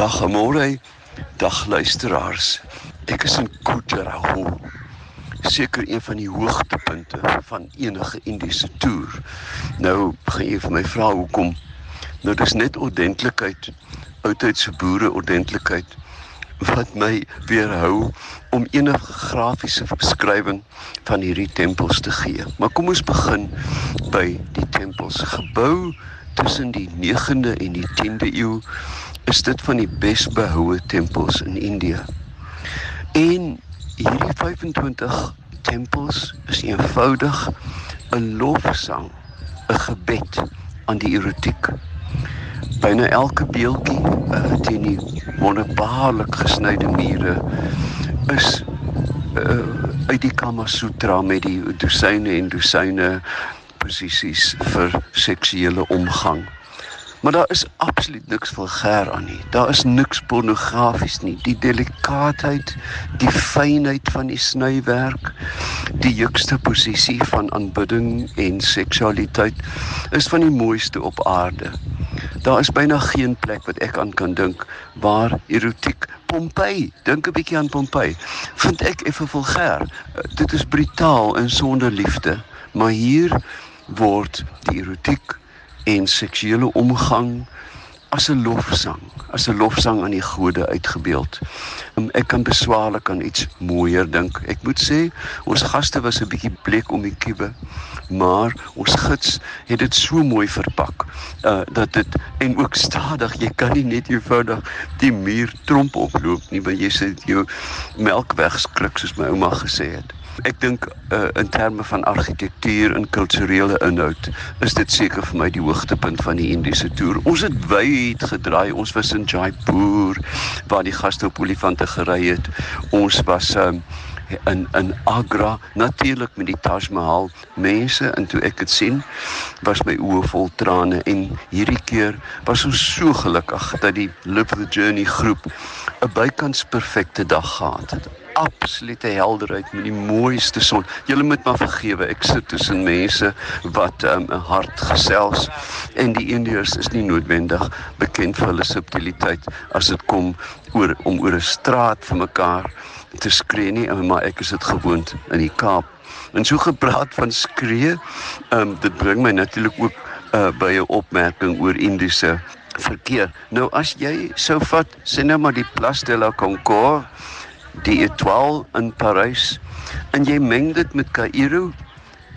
Dag môre. Dag luisteraars. Ek is in Gujarat. Seker een van die hoogtepunte van enige Indiese toer. Nou gaan jy vir my vra hoekom? Nou dis net ordentlikheid, oudheidse boere ordentlikheid wat my weerhou om enige grafiese beskrywing van hierdie tempels te gee. Maar kom ons begin by die tempels gebou tussen die 9de en die 10de eeu is dit van die besbehoue tempels in Indië. En hierdie 25 tempels is eenvoudig 'n lofsang, 'n gebed aan die erotiek. Byna elke beeldjie uh, teen die wonderbaarlik gesnyde mure is uh, uit die Kama Sutra met die dosyne en dosyne posisies vir seksuele omgang. Maar daar is absoluut niks vulgêr aan nie. Daar is niks pornografies nie. Die delikaatheid, die fynheid van die snywerk, die hoogste posisie van aanbidding en seksualiteit is van die mooiste op aarde. Daar is byna geen plek wat ek aan kan dink waar erotiek Pompei, dink 'n bietjie aan Pompei. Vind ek effe vulgêr. Dit is brutaal en sonder liefde, maar hier word die erotiek en seksuele omgang as 'n lofsang, as 'n lofsang aan die gode uitgebeeld. Um, ek kan beswaarlik aan iets mooier dink. Ek moet sê, ons gaste was 'n bietjie bleek om die kiewe, maar ons gids het dit so mooi verpak. Uh dat dit en ook stadig, jy kan nie net eenvoudig die muur tromp oploop nie, want jy sit jou melk wegskrik soos my ouma gesê het. Ek dink uh, in terme van argitektuur en kulturele inhoud is dit seker vir my die hoogtepunt van die Indiese toer. Ons het wyd gedraai. Ons was in Jaipur waar die gaste op olifante gery het. Ons was um, in in Agra natuurlik met die Taj Mahal mense en toe ek dit sien was my oë vol trane en hierdie keer was ons so gelukkig dat die Live the Journey groep 'n bykans perfekte dag gehad het absolute helderheid met die mooiste son. Julle moet maar vergewe. Ek sit tussen mense wat ehm, 'n um, hart gesels en die Indiërs is nie noodwendig bekend vir hulle subtiliteit as dit kom oor om oor 'n straat vir mekaar te skree nie, maar ek is dit gewoond in die Kaap. En so gepraat van skree, ehm um, dit bring my natuurlik ook uh, by 'n opmerking oor Indiese verkeer. Nou as jy sou vat, sê nou maar die Place de la Concorde die Etoile in Parys en jy meng dit met Kaïro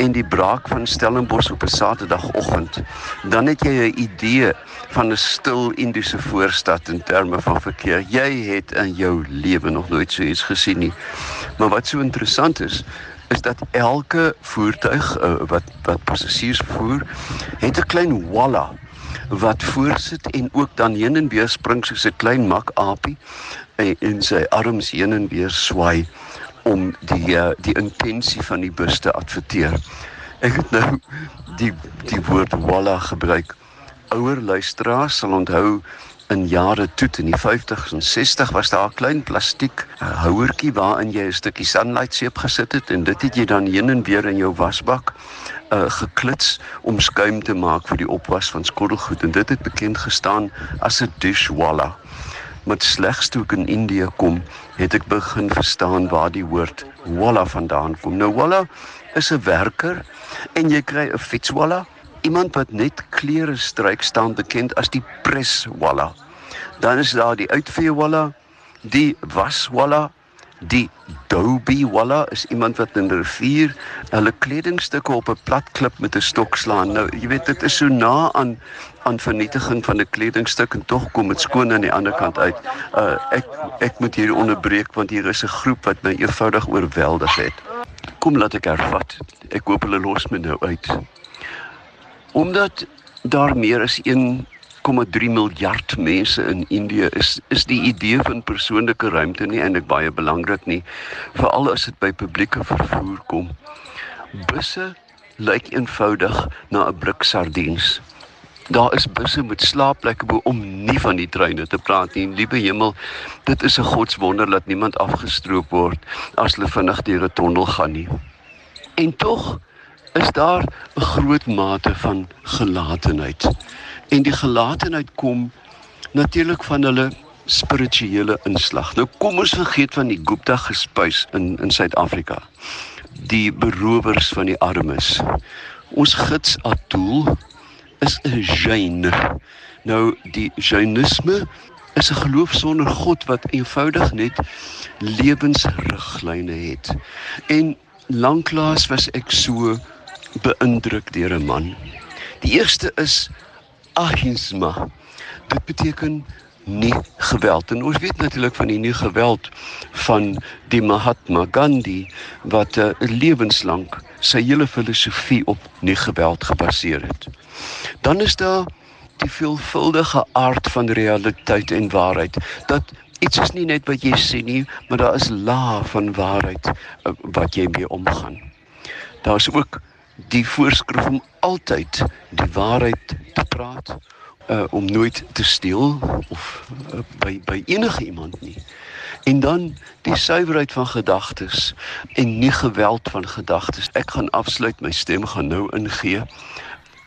en die braak van Stellenbosch op 'n Saterdagoggend, dan het jy 'n idee van 'n stil Indiese voorstad in terme van verkeer. Jy het in jou lewe nog nooit so iets gesien nie. Maar wat so interessant is, is dat elke voertuig uh, wat wat passasiers voer, het 'n klein walla wat voorsit en ook dan heen en weer spring soos 'n klein mak aapie en, en sy arms heen en weer swai om die uh, die intensie van die bus te adverteer. Ek het nou die die woord walla gebruik. Ouer luisteraars sal onthou in jare toe in die 50s en 60 was daar 'n klein plastiek houertjie waarin jy 'n stukkie sunlight seep gesit het en dit het jy dan heen en weer in jou wasbak uh, geklits om skuim te maak vir die opwas van skottelgoed en dit het bekend gestaan as 'n dishwalla met slegs toe ek in Indië kom, het ek begin verstaan waar die woord walla vandaan kom. Nou walla is 'n werker en jy kry 'n fietswalla, iemand wat net klere stryk staan bekend as die press walla. Dan is daar die uitvee walla, die was walla, die Dobie Walla is iemand wat in 'n rivier hulle kledingstukke op 'n plat klip met 'n stok slaan. Nou, jy weet dit is so na aan aan vernietiging van 'n kledingstuk en tog kom dit skoon aan die ander kant uit. Uh ek ek moet hier onderbreek want hier is 'n groep wat my eenvoudig oorweldig het. Kom laat ek hervat. Ek hoop hulle los my nou uit. Omdat daar meer as 1,3 miljard mense in Indië is, is die idee van persoonlike ruimte nie eintlik baie belangrik nie, veral as dit by publieke vervoer kom. Busse lyk eenvoudig na 'n blik sardiens. Daar is busse met slaapplekke bo om nie van die treine te praat nie. Liewe hemel, dit is 'n godswonder dat niemand afgestroop word as hulle vinnig deur 'n tonnel gaan nie. En tog is daar 'n groot mate van gelatenheid. En die gelatenheid kom natuurlik van hulle spirituele inslag. Nou kom ons vergeet van die Gupta gespuis in in Suid-Afrika. Die berowers van die armes. Ons gids Atul is 'n Jain. Nou die Jainisme is 'n geloof sonder God wat eenvoudig net lewensriglyne het. En lanklaas was ek so beïndruk deur 'n man. Die eerste is ahimsa. Dit beteken nie geweld en ons weet natuurlik van die nie geweld van die Mahatma Gandhi wat 'n uh, lewenslank sy hele filosofie op nie geweld gebaseer het. Dan is daar die veelvuldige aard van realiteit en waarheid dat iets is nie net wat jy sê nie, maar daar is laag van waarheid uh, wat jy mee omgaan. Daar is ook die voorskrif om altyd die waarheid te praat uh, om nooit te steel of uh, by by enige iemand nie. En dan die suiwerheid van gedagtes en nie geweld van gedagtes. Ek gaan afsluit my stem gaan nou ingee.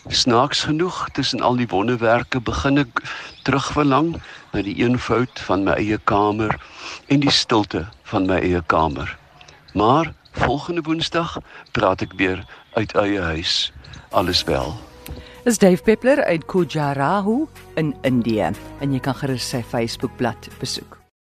Snaaks genoeg tussen al die wonderwerke begin ek terugverlang na die eenvoud van my eie kamer en die stilte van my eie kamer. Maar volgende woensdag praat ek weer uit eie huis. Alles wel is Dave Peppler uit Gujarat in Indië en jy kan gerus sy Facebookblad besoek.